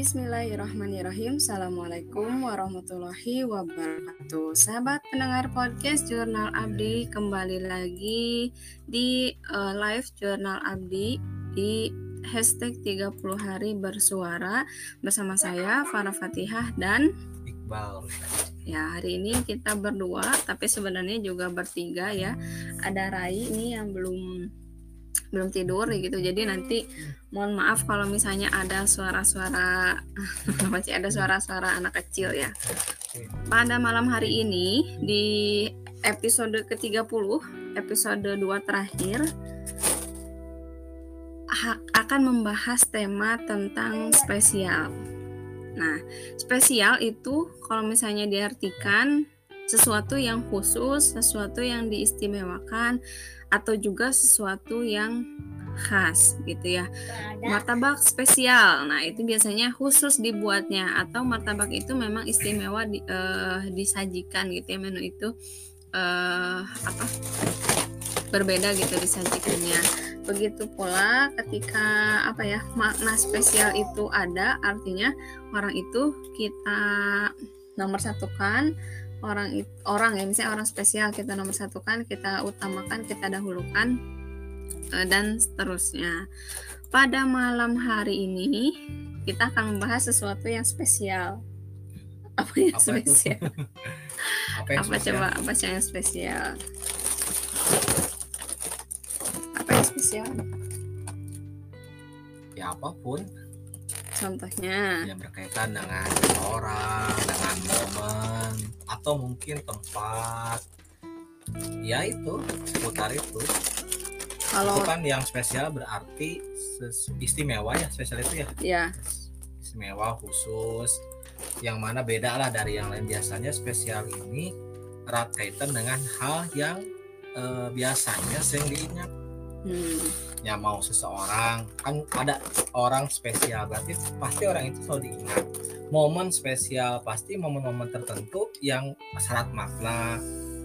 Bismillahirrahmanirrahim. Assalamualaikum warahmatullahi wabarakatuh. Sahabat pendengar podcast Jurnal Abdi kembali lagi di uh, live Jurnal Abdi di hashtag 30 hari bersuara bersama saya Farah Fatihah dan Iqbal. Ya, hari ini kita berdua tapi sebenarnya juga bertiga ya. Ada Rai ini yang belum belum tidur gitu. Jadi nanti mohon maaf kalau misalnya ada suara-suara apa sih ada suara-suara anak kecil ya. Pada malam hari ini di episode ke-30 episode 2 terakhir akan membahas tema tentang spesial. Nah spesial itu kalau misalnya diartikan sesuatu yang khusus sesuatu yang diistimewakan atau juga sesuatu yang khas gitu ya. Martabak spesial. Nah, itu biasanya khusus dibuatnya atau martabak itu memang istimewa di, uh, disajikan gitu ya menu itu uh, apa? berbeda gitu disajikannya. Begitu pula ketika apa ya makna spesial itu ada, artinya orang itu kita nomor satukan orang orang ya misalnya orang spesial kita nomor satu kan kita utamakan kita dahulukan uh, dan seterusnya. Pada malam hari ini kita akan membahas sesuatu yang spesial. Apa yang apa spesial? Apa, yang apa spesial? coba apa yang spesial? Apa yang spesial? Ya apa pun contohnya. Yang berkaitan dengan orang dengan momen atau mungkin tempat. Ya itu seputar itu. Kalau itu kan yang spesial berarti istimewa ya spesial itu ya? Ya istimewa khusus. Yang mana beda lah dari yang lain. Biasanya spesial ini erat kaitan dengan hal yang eh, biasanya sering diingat hmm. Ya mau seseorang kan ada orang spesial berarti pasti orang itu selalu diingat. Momen spesial pasti momen-momen tertentu yang syarat makna.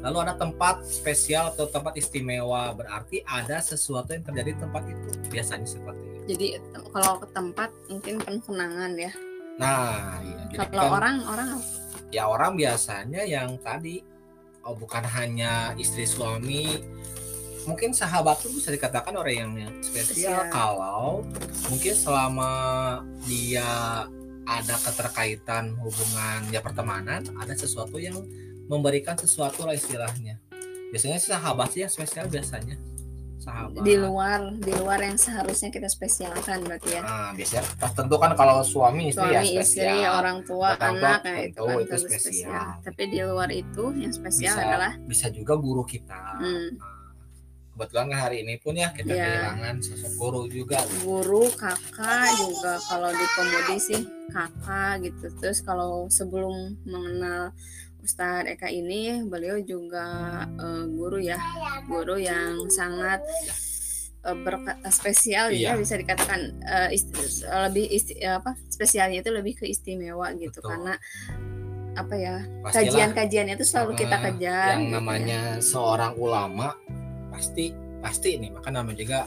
Lalu ada tempat spesial atau tempat istimewa berarti ada sesuatu yang terjadi di tempat itu. Biasanya seperti itu. Jadi kalau ke tempat mungkin penkenangan ya. Nah iya. Kalau kan, orang orang ya orang biasanya yang tadi oh bukan hanya istri suami mungkin sahabat tuh bisa dikatakan orang yang spesial, kalau mungkin selama dia ada keterkaitan hubungan ya pertemanan ada sesuatu yang memberikan sesuatu lah istilahnya. Biasanya sahabat sih yang spesial biasanya. Sahabat. Di luar di luar yang seharusnya kita spesialkan berarti ya. Nah, biasanya tentu kan kalau suami istri ya suami ya istri orang tua anak nah, itu kan itu spesial. spesial. Tapi di luar itu yang spesial bisa, adalah bisa juga guru kita. Hmm. nah, kebetulan kan hari ini pun ya kita ya. kehilangan sosok guru juga guru kakak juga kalau di komodi sih kakak gitu terus kalau sebelum mengenal Ustadz Eka ini beliau juga uh, guru ya guru yang sangat uh, berkata spesial ya, iya. ya bisa dikatakan uh, isti, lebih isti, apa spesialnya itu lebih ke istimewa gitu Betul. karena apa ya kajian-kajiannya itu selalu kita kejar yang gitu ya. namanya ya. seorang ulama pasti pasti ini maka namanya juga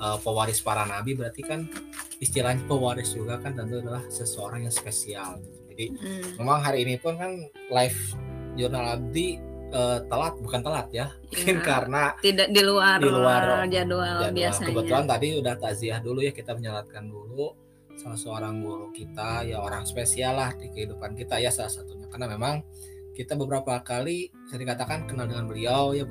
uh, pewaris para nabi berarti kan istilahnya pewaris juga kan tentu adalah seseorang yang spesial. Jadi hmm. memang hari ini pun kan live jurnal abdi uh, telat bukan telat ya. Mungkin ya, karena tidak di luar di luar jadwal, jadwal. biasanya. Kebetulan tadi udah takziah dulu ya kita menyalatkan dulu. Salah seorang guru kita ya orang spesial lah di kehidupan kita ya salah satunya. Karena memang kita beberapa kali bisa dikatakan kenal dengan beliau ya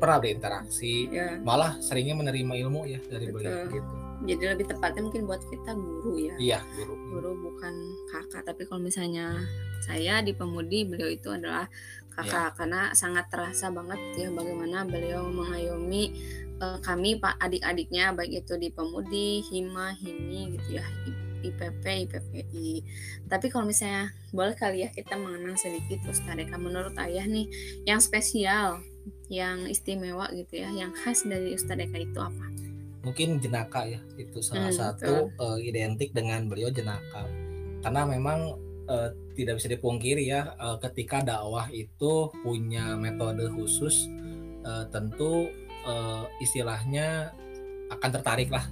pernah berinteraksi ya. malah seringnya menerima ilmu ya dari Betul. beliau gitu jadi lebih tepatnya mungkin buat kita guru ya iya guru guru bukan kakak tapi kalau misalnya saya di pemudi beliau itu adalah kakak ya. karena sangat terasa banget ya bagaimana beliau mengayomi uh, kami pak adik-adiknya baik itu di pemudi hima himi gitu ya IPP, IPPI. Tapi kalau misalnya boleh kali ya kita mengenang sedikit Ustaz Eka menurut ayah nih yang spesial yang istimewa gitu ya, yang khas dari Ustadz Eka itu apa? Mungkin jenaka ya, itu salah hmm, satu uh, identik dengan beliau jenaka. Karena memang uh, tidak bisa dipungkiri ya, uh, ketika dakwah itu punya metode khusus, uh, tentu uh, istilahnya akan tertarik lah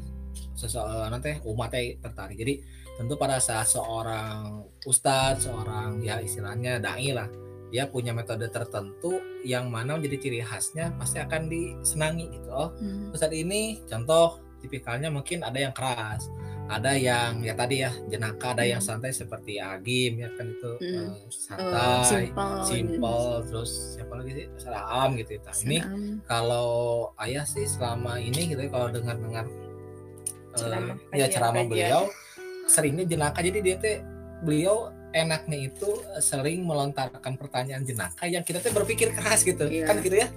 seseorang nanti umatnya tertarik. Jadi tentu pada saat seorang ustadz seorang ya istilahnya dai lah dia punya metode tertentu yang mana menjadi ciri khasnya pasti akan disenangi gitu oh hmm. ini contoh tipikalnya mungkin ada yang keras ada yang ya tadi ya jenaka ada hmm. yang santai seperti Agim ya kan itu hmm. uh, santai uh, simple, simple terus siapa lagi sih Salam gitu ya. ini kalau ayah sih selama ini gitu ya kalau dengar dengar uh, ya ceramah beliau seringnya jenaka jadi dia teh beliau enaknya itu eh, sering melontarkan pertanyaan jenaka yang kita tuh berpikir keras gitu. Iya. kan gitu ya?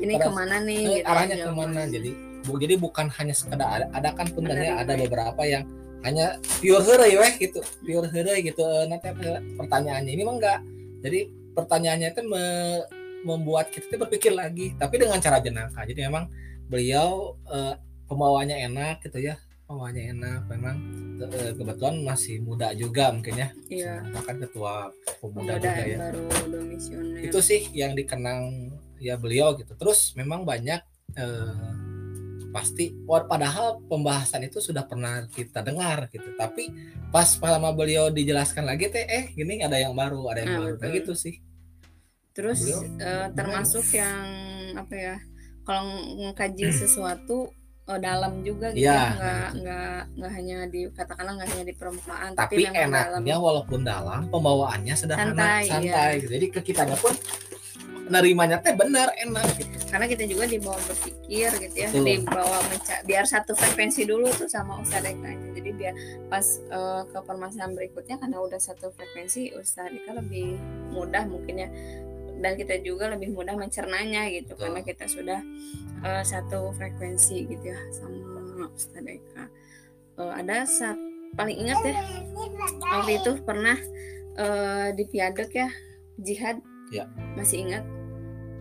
Ini Pada, ke mana nih? Eh, gitu arahnya ke mana? jadi bu jadi bukan hanya sekedar ada, ada kan pun ada, ada beberapa yang hanya pure hore ya gitu. Pure hore gitu. Eh, nanti pertanyaannya ini mah enggak. Jadi pertanyaannya itu me, membuat kita berpikir lagi tapi dengan cara jenaka. Jadi memang beliau uh, pembawanya enak gitu ya pembawanya enak memang uh, kebetulan masih muda juga mungkin ya. Iya. bahkan ketua pemuda juga ya. baru itu sih yang dikenang ya beliau gitu. Terus memang banyak uh, pasti padahal pembahasan itu sudah pernah kita dengar gitu. Tapi pas sama beliau dijelaskan lagi teh eh gini ada yang baru ada yang nah, baru. Kayak gitu sih. Terus uh, termasuk yang apa ya kalau mengkaji sesuatu oh, dalam juga gitu ya, ya. nggak nggak nggak hanya di katakanlah nggak hanya di permukaan tapi, tapi enaknya dalam. walaupun dalam pembawaannya sederhana santai, santai ya. jadi ke kitanya pun nerimanya teh benar enak gitu karena kita juga dibawa berpikir gitu ya Betul. dibawa menca biar satu frekuensi dulu tuh sama Ustadz Eka jadi biar pas uh, ke permasalahan berikutnya karena udah satu frekuensi Ustadz Eka lebih mudah mungkin ya dan kita juga lebih mudah mencernanya gitu. Betul. karena kita sudah uh, satu frekuensi gitu ya sama Ustadz Eka. Uh, ada saat paling ingat ya waktu itu pernah uh, di Piadek ya jihad. Ya. masih ingat?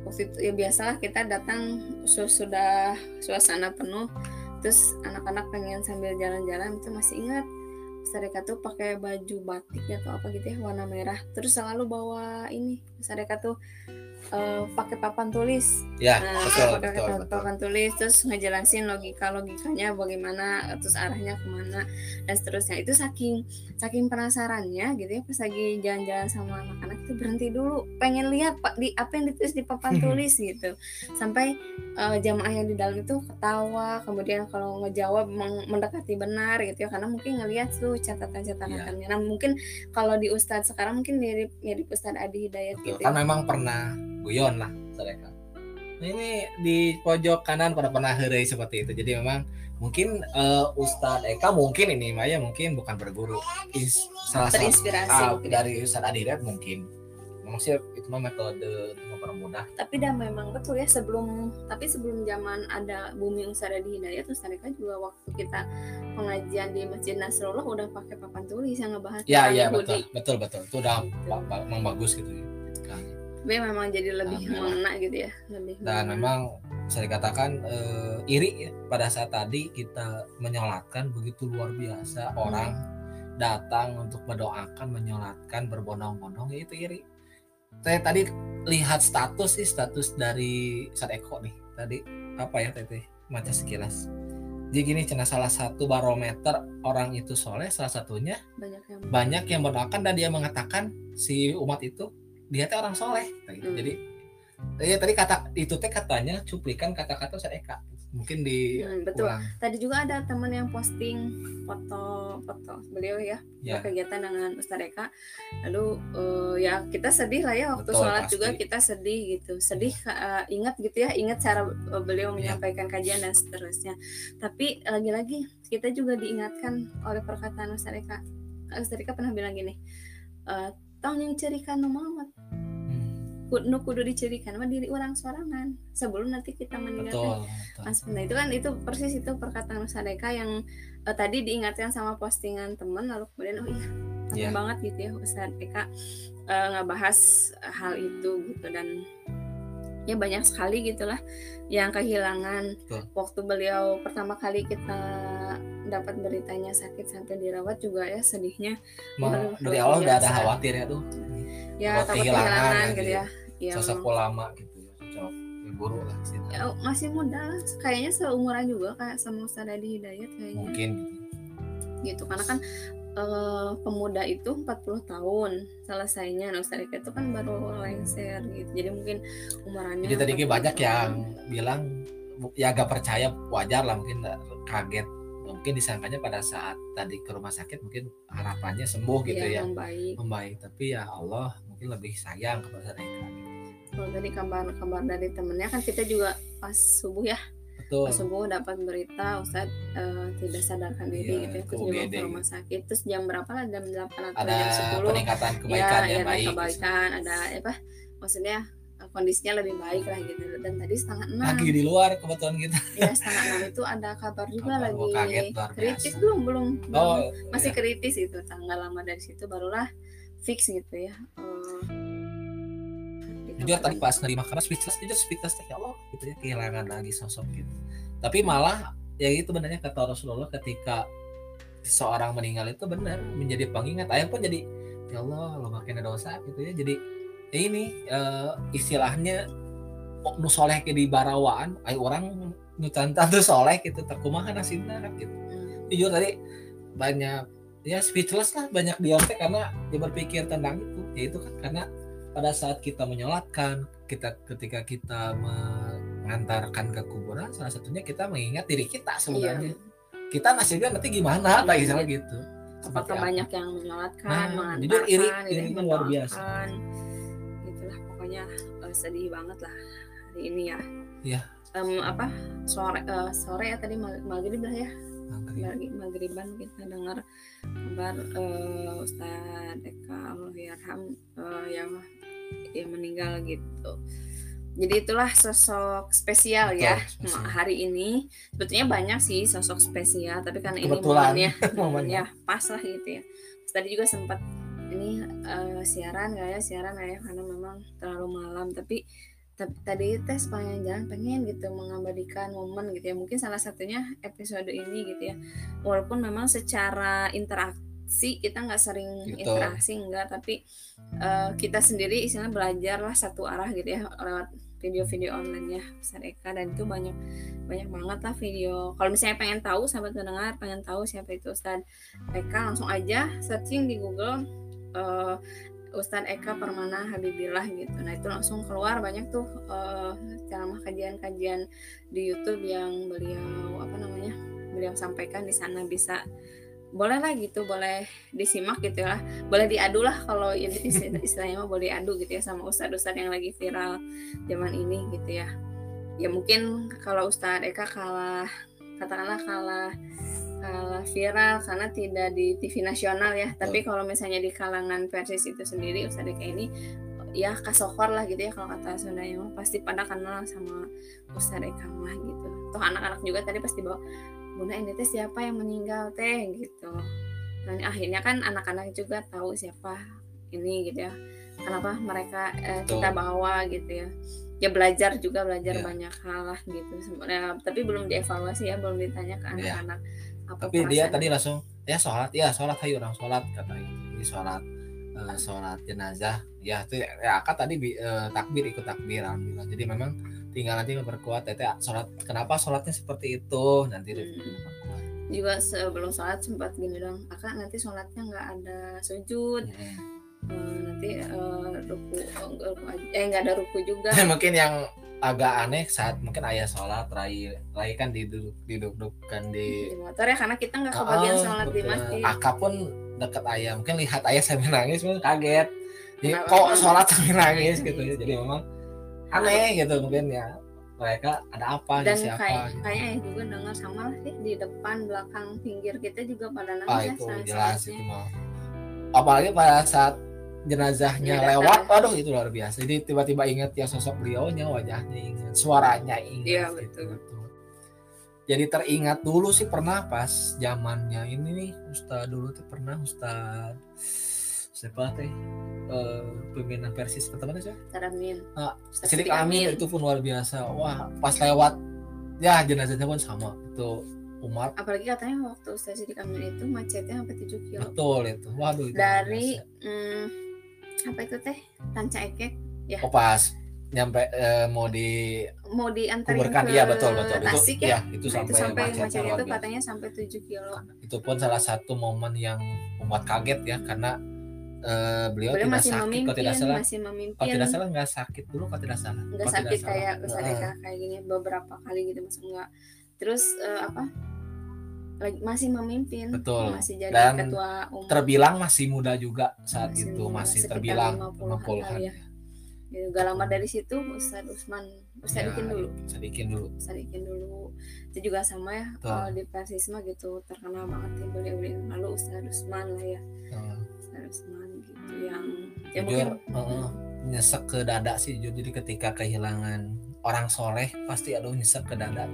Waktu itu ya biasalah kita datang sudah suasana penuh terus anak-anak pengen sambil jalan-jalan itu masih ingat Sadeka tuh pakai baju batik atau apa gitu ya warna merah. Terus selalu bawa ini Sadeka tuh uh, pakai papan tulis. Ya, nah, betul, pakai betul, papan, betul. papan tulis terus ngejelasin logika logikanya bagaimana terus arahnya ke mana dan seterusnya itu saking saking penasarannya gitu ya pas lagi jalan-jalan sama anak-anak itu berhenti dulu pengen lihat pak di apa yang ditulis di papan tulis gitu sampai uh, jamaah yang di dalam itu ketawa kemudian kalau ngejawab mendekati benar gitu ya karena mungkin ngelihat tuh catatan-catatannya. Ya. Nah mungkin kalau di Ustadz sekarang mungkin mirip mirip Ustadz Adi Hidayat Betul, gitu. Kan memang pernah guyon lah mereka nah, ini di pojok kanan pada pernah hari seperti itu. Jadi memang mungkin uh, Ustadz Eka mungkin ini Maya mungkin bukan berguru. Is, salah satu uh, dari Ustadz Adirat mungkin. Maksudnya itu mah metode untuk mempermudah. Tapi dah memang betul ya sebelum tapi sebelum zaman ada bumi Ustadz Adi Hidayat Ustadz Eka juga waktu kita pengajian di Masjid Nasrullah udah pakai papan tulis yang ngebahas ya ya betul betul betul. Itu udah gitu. bagus gitu ya tapi memang jadi lebih nah, mengena gitu ya lebih dan mengena. memang saya katakan uh, iri ya pada saat tadi kita menyolatkan begitu luar biasa hmm. orang datang untuk mendoakan menyolatkan berbondong-bondong ya itu iri saya tadi lihat status sih status dari Sadeko nih tadi apa ya teteh macam sekilas jadi gini cina salah satu barometer orang itu soleh salah satunya banyak yang banyak yang mendoakan dan dia mengatakan si umat itu dia tuh orang soleh gitu. hmm. jadi ya tadi kata itu teh katanya cuplikan kata-kata saya Eka mungkin di hmm, betul ulang. tadi juga ada teman yang posting foto foto beliau ya, ya. kegiatan dengan Ustaz Eka lalu uh, ya kita sedih lah ya waktu betul, sholat pasti. juga kita sedih gitu sedih uh, ingat gitu ya ingat cara uh, beliau ya. menyampaikan kajian dan seterusnya tapi lagi-lagi kita juga diingatkan oleh perkataan Ustaz Eka Ustaz Eka pernah bilang gini uh, tong yang cerikan Muhammad hmm. kudu kudu dicirikan mah diri orang sorangan sebelum nanti kita meninggal mas nah itu kan itu persis itu perkataan Sadeka yang uh, tadi diingatkan sama postingan teman lalu kemudian oh iya yeah. banget gitu ya Ustaz Eka uh, nggak bahas hal itu gitu dan ya banyak sekali gitulah yang kehilangan Betul. waktu beliau pertama kali kita dapat beritanya sakit sampai dirawat juga ya sedihnya. Ma, dari awal udah ada khawatir ya tuh. Ya takut kehilangan, kehilangan gitu ya, ya. sosok lama gitu ya sosok guru lah sih ya, masih muda lah. Kayaknya seumuran juga kayak sama Ustaz Adi Hidayat kayaknya. Mungkin gitu. Karena kan uh, pemuda itu 40 tahun selesainya. Nah Ustaz itu kan baru lengser gitu. Jadi mungkin umurannya jadi tadi banyak yang bilang ya agak percaya wajar lah mungkin kaget mungkin disangkanya pada saat tadi ke rumah sakit mungkin harapannya sembuh gitu ya, ya membaik. membaik tapi ya Allah mungkin lebih sayang kepada mereka kalau tadi kabar-kabar dari temennya kan kita juga pas subuh ya Betul. Pas subuh dapat berita Ustaz uh, tidak sadarkan diri iya, gitu ya. Terus ke rumah sakit. Terus jam berapa lah? Jam 8 atau ada jam 10. peningkatan kebaikan ya, ya, ya baik. kebaikan, gitu. ada apa? Maksudnya kondisinya lebih baik lah gitu. Dan tadi setengah enam. Lagi di luar kebetulan kita. Ya setengah enam itu ada kabar juga kabar lagi. kaget, kritis belum belum, oh, masih iya. kritis itu tanggal lama dari situ barulah fix gitu ya. Uh, jujur tadi. pas nerima karena speechless jujur speechless ya Allah gitu ya kehilangan lagi sosok gitu. Tapi malah ya itu benarnya kata Rasulullah ketika seorang meninggal itu benar menjadi pengingat. Ayah pun jadi ya Allah lo makin dosa gitu ya. Jadi ini uh, istilahnya nu soleh ke di barawaan ay orang nu tuh soleh gitu terkumahan asinna gitu. Jujur tadi banyak ya speechless lah banyak dia karena dia berpikir tentang itu. Ya itu kan karena pada saat kita menyolatkan kita ketika kita mengantarkan ke kuburan salah satunya kita mengingat diri kita sebenarnya. Iya. kita nasibnya nanti gimana iya. lagi sama gitu. Apakah banyak yang menyolatkan nah, mengantarkan iri, iri luar biasa pokoknya uh, sedih banget lah hari ini ya. Iya. Um, apa sore uh, sore ya tadi maghrib lah ya. Maghrib. Maghriban kita dengar kabar uh, Ustadz Eka Allah uh, yang yang meninggal gitu. Jadi itulah sosok spesial Betul, ya spesial. hari ini. Sebetulnya banyak sih sosok spesial tapi karena ini momennya. momennya. Pas lah gitu ya. Tadi juga sempat ini uh, siaran gak ya? Siaran ya? Karena memang terlalu malam. Tapi tapi tadi tes sepanjang jalan pengen gitu mengabadikan momen gitu ya. Mungkin salah satunya episode ini gitu ya. Walaupun memang secara interaksi kita nggak sering gitu. interaksi enggak tapi uh, kita sendiri istilahnya belajar lah satu arah gitu ya lewat video-video online ya Ustaz Eka. Dan itu banyak banyak banget lah video. Kalau misalnya pengen tahu sahabat pendengar pengen tahu siapa itu Ustaz Eka langsung aja searching di Google uh, Ustadz Eka Permana Habibillah gitu. Nah itu langsung keluar banyak tuh uh, ceramah kajian-kajian di YouTube yang beliau apa namanya beliau sampaikan di sana bisa boleh lah gitu boleh disimak gitu lah boleh diadu lah kalau istilahnya mah boleh adu gitu ya sama ustadz-ustadz yang lagi viral zaman ini gitu ya ya mungkin kalau ustadz Eka kalah katakanlah kalah kalah viral karena tidak di TV nasional ya. Tapi kalau misalnya di kalangan versi itu sendiri ustadz Eka ini ya kasokor lah gitu ya kalau kata Sunda mah pasti pada kenal sama Ustadz Eka mah gitu. Toh anak-anak juga tadi pasti bawa bunda ini teh siapa yang meninggal teh? gitu. Dan akhirnya kan anak-anak juga tahu siapa ini gitu ya. Kenapa mereka eh, kita bawa gitu ya. Ya belajar juga belajar yeah. banyak hal lah gitu. Sebenarnya tapi belum dievaluasi ya belum ditanya ke iya. anak-anak. yeah. Apa tapi dia tadi langsung ya sholat ya sholat ayo orang sholat kata ini. Sholat uh, sholat jenazah. Ya itu ya akad tadi uh, takbir ikut takbir alhamdulillah. Jadi memang tinggal nanti memperkuat tete sholat kenapa sholatnya seperti itu? Nanti hmm. juga sebelum sholat sempat gini dong akak nanti sholatnya nggak ada sujud. Hmm. uh, nanti uh, ruku eh nggak ada ruku juga. Mungkin yang agak aneh saat mungkin ayah sholat rai rai kan diduduk didudukkan di, di motor ya karena kita nggak kebagian oh, sholat betul. di masjid. Akak pun dekat ayah. Mungkin lihat ayah sambil nangis mungkin kaget. Jadi kok sholat sambil nangis? gitu. ya jadi memang aneh gitu mungkin ya. Mereka ada apa dan siapa kayak gitu. kayaknya juga dengar sama lah sih di depan belakang pinggir kita juga pada nangis ah, ya, itu jelas itu mah. Apalagi pada saat jenazahnya ya, lewat. aduh itu luar biasa. Jadi tiba-tiba ingat ya sosok beliaunya wajahnya ingat suaranya ingat ya, gitu, betul. jadi teringat dulu sih pernah pas zamannya ini nih Ustad dulu tuh pernah Ustad siapa teh uh, pimpinan versi teman sih? Taramin uh, Sidik Amin. Itu pun luar biasa. Wah pas lewat ya jenazahnya pun sama. Itu umat apalagi katanya waktu Ustaz Sidik Amin itu macetnya sampai 7 kilo. Betul itu. Waduh itu dari mm, apa itu teh? Tanca Ekek ya. Oh pas nyampe uh, mau di mau diantarin kuburkan. Ke iya betul. Betul Tasik itu ya, ya itu Nah, sampai, itu sampai macetnya itu katanya sampai 7 kilo. Itu pun salah satu momen yang membuat kaget ya karena eh, beliau beliau tidak masih sakit kalau memimpin tidak salah? masih memimpin. Kalau tidak salah nggak sakit dulu kalau tidak salah? Nggak Kalau sakit tidak salah. kayak Ustaz kayak gini beberapa kali gitu masa enggak terus eh, apa lagi masih memimpin Betul. masih jadi Dan ketua umum. terbilang masih muda juga saat Masih itu muda, masih terbilang 50-an 50-an kali ya. gitu. gak lama dari situ Ustaz Usman Ustaz Ya, Ikin dulu. Sedikit dulu. Ustaz Ikin dulu. Itu juga sama ya kalau di Persisma gitu terkenal banget ya beliau beliau lalu Ustaz Usman lah ya. Ustaz Usman gitu yang ya jujur mungkin heeh, nyesek ke dada sih jujur. Jadi ketika kehilangan orang soleh pasti aduh nyesek ke dada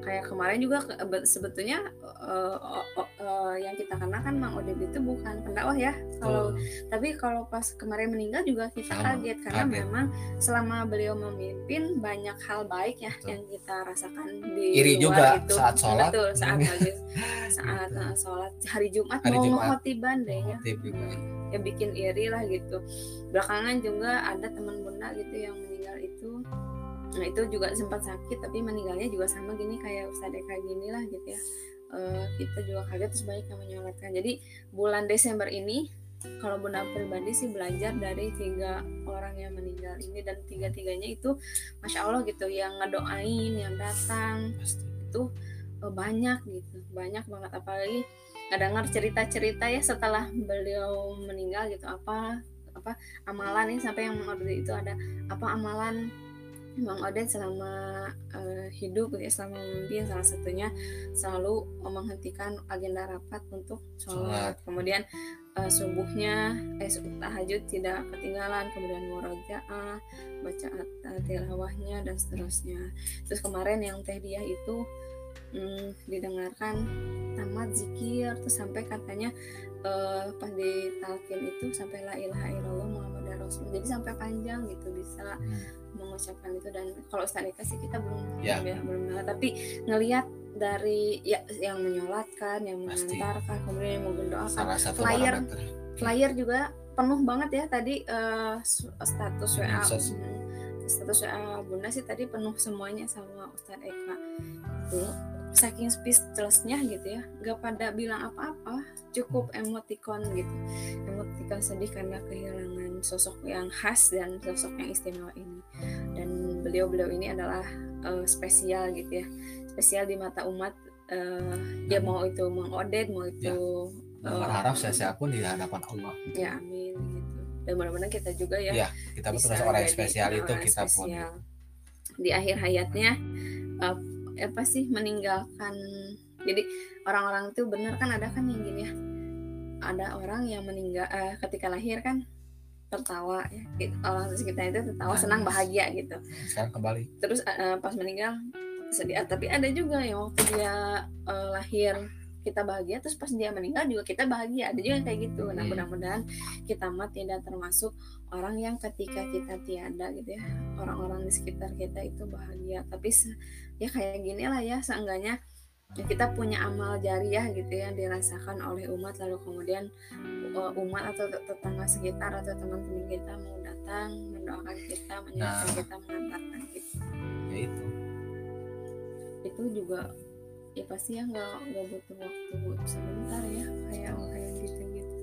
kayak kemarin juga sebetulnya o- o- eh, yang kita kenal kan Mang Oded itu bukan pendakwah ya kalau Tuh. tapi kalau pas kemarin meninggal juga kita Sama, kaget karena kaget. memang selama beliau memimpin banyak hal baik ya Betul. yang kita rasakan di Iri luar juga itu. saat sholat. betul saat habis saat eh, sholat hari Jumat Hari mau Jumat. khotiban deh ya ya bikin iri lah gitu belakangan juga ada teman bunda gitu yang nah itu juga sempat sakit tapi meninggalnya juga sama gini kayak Ustadz Eka gini lah gitu ya. Eh, kita juga kaget terus banyak yang menyolatkan jadi bulan Desember ini kalau bunda pribadi sih belajar dari tiga orang yang meninggal ini dan tiga tiganya itu masya Allah gitu yang ngedoain yang datang Pasti. itu eh, banyak gitu. Banyak banget apalagi ngedengar cerita-cerita ya setelah beliau meninggal gitu. Apa apa amalan ini sampai yang itu ada apa amalan Mang Oded selama eh, hidup gitu ya, selama memimpin salah satunya selalu menghentikan agenda rapat untuk sholat. Kemudian eh, subuhnya eh subuh tahajud tidak ketinggalan kemudian murojaah bacaan eh, tilawahnya dan seterusnya. Terus kemarin yang teh dia itu mm, didengarkan tamat zikir terus sampai katanya eh, pas di talqin itu sampai la ilaha illallah Muhammad Rasul jadi sampai panjang gitu bisa Hmm. Mengucapkan itu dan kalau Ustaz Eka sih kita belum Ya. belum, belum dengar. Tapi ngelihat dari ya yang menyolatkan yang mengantarkan kemudian yang satu flyer. flyer juga penuh banget ya tadi su- status WA status WA Bunda sih tadi penuh semuanya sama Ustadz Eka. Dulu saking speechlessnya gitu ya. Gak pada bilang apa-apa cukup emoticon gitu. Emoticon sedih karena kehilangan sosok yang khas dan sosok yang istimewa ini beliau-beliau ini adalah eh, spesial gitu ya. Spesial di mata umat eh, dia mau itu Mang Oded mau itu Dan eh, berharap saya pun di hadapan Allah. Ya amin gitu. Dan mudah-mudahan kita juga ya Iya, kita pun bisa orang yang spesial itu orang kita pun. spesial. di akhir hayatnya eh, apa sih meninggalkan jadi orang-orang itu benar kan ada kan yang gini ya. Ada orang yang meninggal eh, ketika lahir kan tertawa ya Gitu. orang sekitar itu tertawa senang Nangis. bahagia gitu sekarang kembali terus eh, pas meninggal sedih tapi ada juga yang waktu dia eh, lahir kita bahagia terus pas dia meninggal juga kita bahagia ada juga yang kayak gitu nah Hmm. mudah-mudahan kita mah tidak termasuk orang yang ketika kita tiada gitu ya orang-orang di sekitar kita itu bahagia tapi ya kayak gini lah ya seenggaknya ya kita punya amal jariah gitu ya dirasakan oleh umat lalu kemudian uh, umat atau tet- tetangga sekitar atau teman-teman kita mau datang mendoakan kita menyaksikan Nah. kita mengantarkan kita. Ya itu. Itu juga ya pasti ya nggak nggak butuh waktu sebentar ya kayak kayak gitu gitu.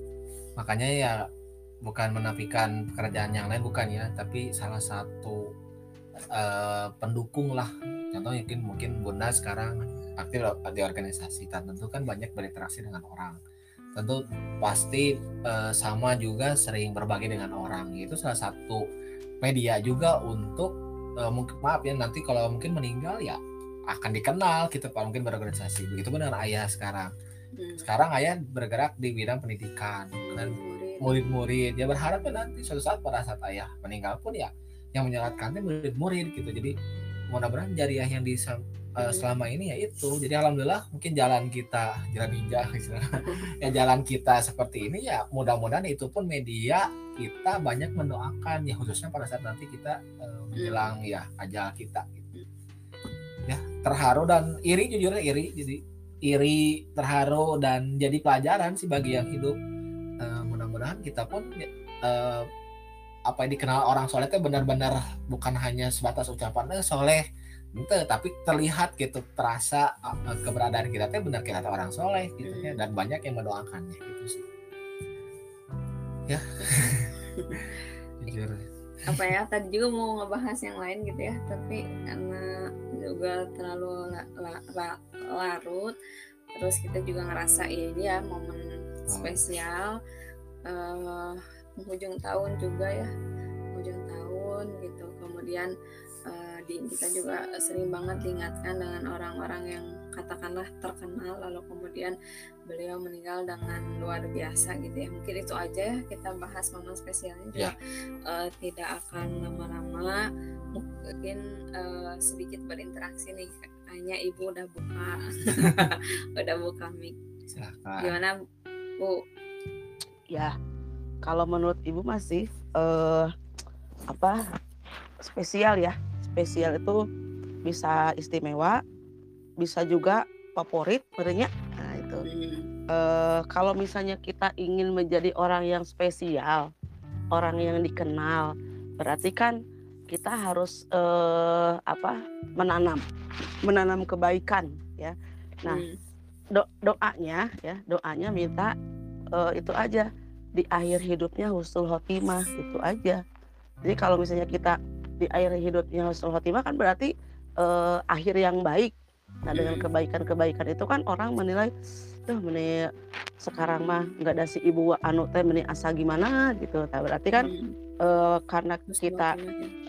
Makanya ya bukan menafikan pekerjaan yang lain bukan ya tapi salah satu eh, pendukung lah. Contoh mungkin mungkin bunda sekarang aktif di organisasi dan tentu kan banyak berinteraksi dengan orang. Tentu pasti eh, sama juga sering berbagi dengan orang. Itu salah satu media juga untuk eh, mungkin maaf ya nanti kalau mungkin meninggal ya akan dikenal gitu pak. Mungkin berorganisasi. Begitu pun dengan ayah sekarang. Hmm. sekarang ayah bergerak di bidang pendidikan. Dan Murid. murid-murid. Ya berharap ya nanti suatu saat pada saat ayah meninggal pun ya yang menyolatkannya murid-murid gitu. Jadi mudah-mudahan jariah yang di uh, selama ini ya itu. Jadi alhamdulillah mungkin jalan kita jalan ninja ya jalan kita seperti ini ya mudah-mudahan itu pun media kita banyak mendoakan. Ya khususnya pada saat nanti kita uh, menjelang ya ajal kita gitu. ya terharu dan iri jujur iri. Jadi iri terharu dan jadi pelajaran sih bagi yang hidup. Eh, mudah-mudahan kita pun eh, apa yang dikenal orang soleh itu benar-benar bukan hanya sebatas ucapan eh soleh itu tapi terlihat gitu terasa uh, keberadaan kita teh benar kita orang soleh gitu ya dan banyak yang mendoakannya gitu sih. Ya. Jujur. Apa ya tadi juga mau ngebahas yang lain gitu ya tapi karena juga terlalu la, la, la, larut terus kita juga ngerasa ya dia momen oh. spesial uh, penghujung tahun juga ya penghujung tahun gitu. Kemudian uh, di, kita juga sering banget diingatkan dengan orang-orang yang katakanlah terkenal lalu kemudian beliau meninggal dengan luar biasa gitu ya. Mungkin itu aja ya kita bahas momen spesialnya juga ya. uh, tidak akan lama-lama. Mungkin uh, sedikit berinteraksi nih hanya ibu udah buka. Udah buka mic. Gimana bu? Ya kalau menurut ibu masih uh, apa spesial ya spesial itu bisa istimewa bisa juga favorit sebenarnya. Nah itu. Uh, kalau misalnya kita ingin menjadi orang yang spesial orang yang dikenal berarti kan kita harus uh, apa menanam menanam kebaikan ya. Nah hmm. do doanya ya doanya minta uh, itu aja. Di akhir hidupnya husnul khotimah itu aja. Jadi kalau misalnya kita di akhir hidupnya husnul khotimah kan berarti uh, akhir yang baik. Nah dengan hmm. kebaikan-kebaikan itu kan orang menilai tuh meni sekarang mah nggak ada si ibu anu teh meni asa gimana? Gitu. Nah, berarti kan uh, karena kita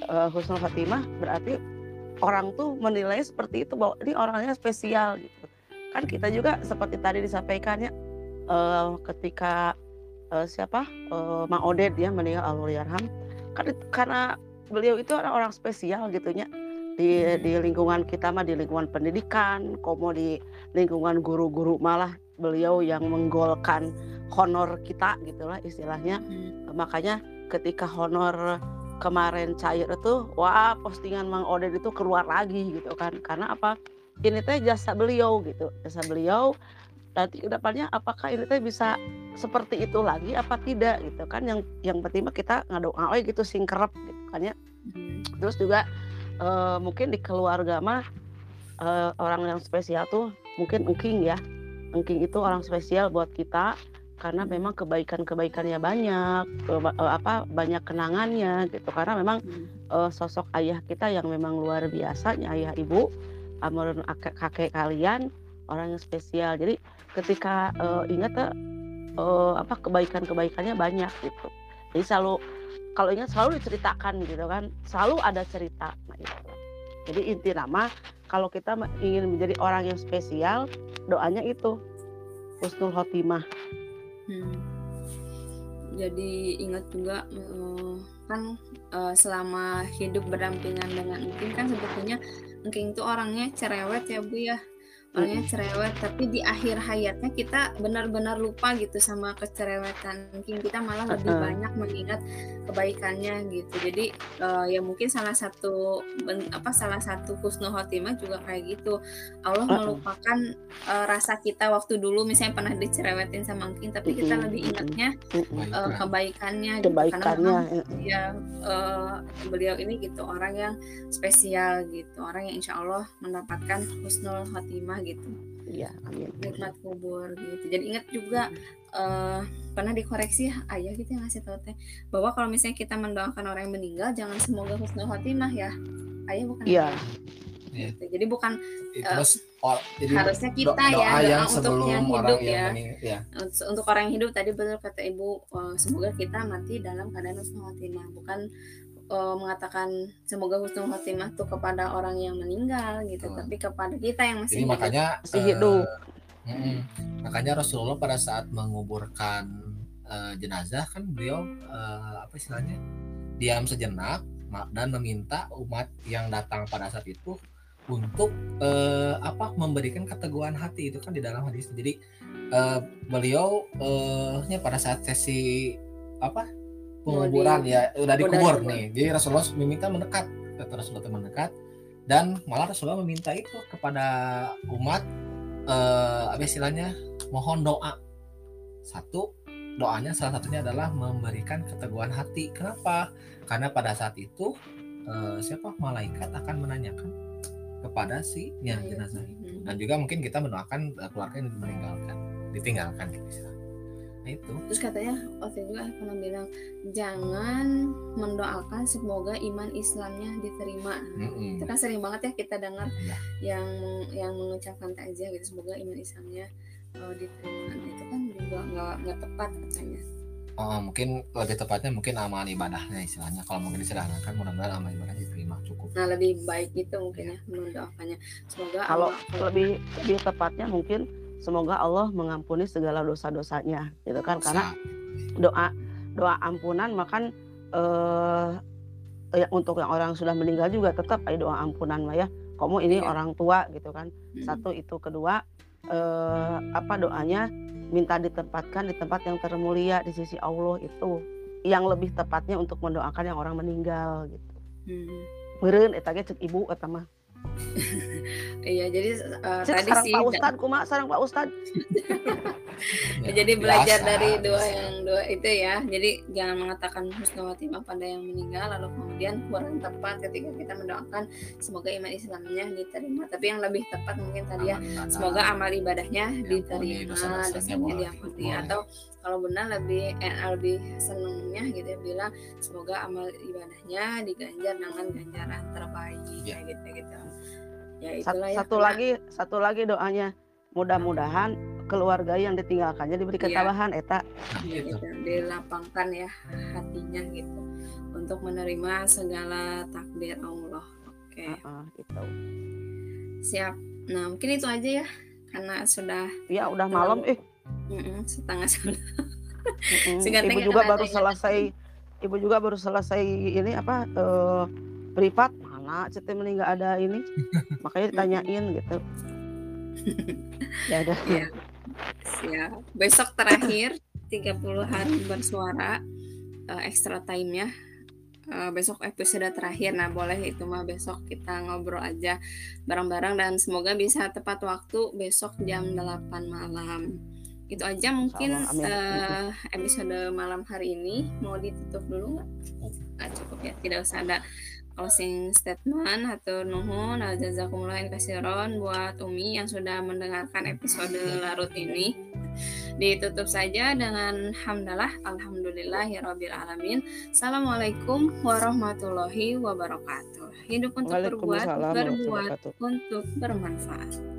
uh, husnul khotimah berarti orang tuh menilai seperti itu bahwa ini orangnya spesial gitu. Kan kita juga seperti tadi disampaikannya uh, ketika uh, siapa? Uh, Mang Oded ya meninggal Allahyarham karena karena beliau itu orang orang spesial gitunya di di lingkungan kita mah di lingkungan pendidikan, komo di lingkungan guru-guru malah beliau yang menggolkan honor kita gitulah istilahnya. Hmm. Makanya ketika honor kemarin cair itu, wah postingan Mang Oded itu keluar lagi gitu kan. Karena apa? Ini teh jasa beliau gitu, jasa beliau nanti ke depannya apakah ini teh bisa seperti itu lagi apa tidak gitu kan yang yang penting mah kita ngadoa oh gitu singkerep gitu kan ya hmm. terus juga uh, mungkin di keluarga mah uh, orang yang spesial tuh mungkin engking ya. Engking itu orang spesial buat kita karena hmm. memang kebaikan-kebaikannya banyak uh, apa banyak kenangannya gitu. Karena memang uh, sosok ayah kita yang memang luar biasa ayah ibu amrun kakek kalian orang yang spesial. Jadi ketika uh, ingat uh, apa kebaikan-kebaikannya banyak gitu. Jadi selalu kalau ingat selalu diceritakan gitu kan selalu ada cerita nah, gitu. jadi inti nama kalau kita ingin menjadi orang yang spesial doanya itu husnul khotimah hmm. jadi ingat juga uh, kan uh, selama hidup berdampingan dengan Engking kan sebetulnya Engking itu orangnya cerewet ya Bu ya orangnya cerewet tapi di akhir hayatnya kita benar-benar lupa gitu sama kecerewetan mungkin kita malah lebih uh -huh. banyak mengingat kebaikannya gitu jadi uh, ya mungkin salah satu apa salah satu husnul khotimah juga kayak gitu Allah uh -huh. melupakan uh, rasa kita waktu dulu misalnya pernah dicerewetin sama mungkin tapi kita uh -huh. lebih ingatnya uh, kebaikannya gitu. kebaikannya gitu. karena ya uh, beliau ini gitu orang yang spesial gitu orang yang insya Allah mendapatkan husnul khotimah gitu Iya, amin. Nikmat kubur gitu. Jadi ingat juga uh, pernah dikoreksi ayah gitu yang ngasih tahu teh bahwa kalau misalnya kita mendoakan orang yang meninggal jangan semoga husnul khotimah ya. Ayah bukan. Iya. Gitu. Jadi bukan Terus, uh, jadi harusnya kita do, ya doa untuk yang hidup ya. Yang ya. Untuk orang yang hidup tadi betul kata ibu uh, semoga kita mati dalam keadaan husnul khotimah bukan uh, mengatakan semoga husnul khotimah tuh kepada orang yang meninggal gitu, hmm. tapi kepada kita yang masih Jadi hidup. makanya masih hidup. Uh, mm, makanya Rasulullah pada saat menguburkan uh, jenazah kan beliau uh, apa istilahnya diam sejenak dan meminta umat yang datang pada saat itu untuk uh, apa memberikan keteguhan hati itu kan di dalam hadis. Jadi uh, beliau uh, pada saat sesi apa penguburan ya udah dikubur nih. Jadi Rasulullah meminta mendekat kata Rasulullah mendekat. Dan malah Rasulullah meminta itu kepada umat eh, apa istilahnya mohon doa. Satu doanya salah satunya adalah memberikan keteguhan hati. Kenapa? Karena pada saat itu uh, siapa? Malaikat akan menanyakan kepada si ya, jenazah itu. Dan juga mungkin kita mendoakan keluarga yang meninggalkan ditinggalkan gitu nah itu terus katanya waktu itu kan pernah bilang jangan mendoakan semoga iman Islamnya diterima mm-hmm. itu kan sering banget ya kita dengar ya. yang yang mengucapkan takziah gitu semoga iman Islamnya uh, diterima nah, itu kan juga nggak nggak tepat katanya Oh, mungkin lebih tepatnya mungkin amal ibadahnya istilahnya. Kalau mungkin disederhanakan mudah-mudahan amal ibadah diterima cukup. Nah, lebih baik itu mungkin ya mendoakannya. Semoga kalau lebih lebih tepatnya mungkin semoga Allah mengampuni segala dosa-dosanya gitu kan? Karena doa doa ampunan makan eh, ya, untuk yang orang sudah meninggal juga tetap ada doa ampunan mah ya. Kamu ini iya. orang tua gitu kan? Hmm. satu itu. Kedua eh, apa doanya? Minta ditempatkan di tempat yang termulia di sisi Allah itu. Yang lebih tepatnya untuk mendoakan yang orang meninggal gitu. Hmm. meren etanya cek ibu eta mah iya jadi uh, tadi sih Pak Ustad kumak sarang Pak Ustad ya, jadi belajar biasa, dari dua yang dua itu ya. Jadi jangan mengatakan husnul pada yang meninggal lalu kemudian kurang tepat ketika kita mendoakan semoga iman Islamnya diterima. Tapi yang lebih tepat mungkin tadi ya semoga amal ibadahnya diterima dosanya diampuni. Atau kalau benar lebih eh, lebih senangnya gitu ya bilang semoga amal ibadahnya diganjar dengan ganjaran terbaik ya. gitu gitu. Ya itulah ya, satu lagi satu lagi doanya. Mudah-mudahan keluarga yang ditinggalkannya diberi iya. ketabahan ya. eta gitu. dilapangkan ya hatinya gitu untuk menerima segala takdir Allah oke okay. uh, gitu siap nah mungkin itu aja ya karena sudah ya udah malam eh setengah sudah ibu juga baru selesai ibu juga baru selesai ini apa uh, privat mana cetek meninggal ada ini makanya ditanyain gitu ya udah ya. Ya. Besok terakhir 30 hari bersuara uh, extra time ya uh, besok episode terakhir. Nah boleh itu mah besok kita ngobrol aja bareng-bareng dan semoga bisa tepat waktu besok jam 8 malam. Itu aja mungkin uh, episode malam hari ini. Mau ditutup dulu nggak? Nggak cukup ya, tidak usah ada closing statement atau nuhun. Jazakumullah kasiron buat Umi yang sudah mendengarkan episode larut ini ditutup saja dengan hamdalah alhamdulillahirabbil alamin assalamualaikum warahmatullahi wabarakatuh. Hidup untuk berbuat berbuat untuk bermanfaat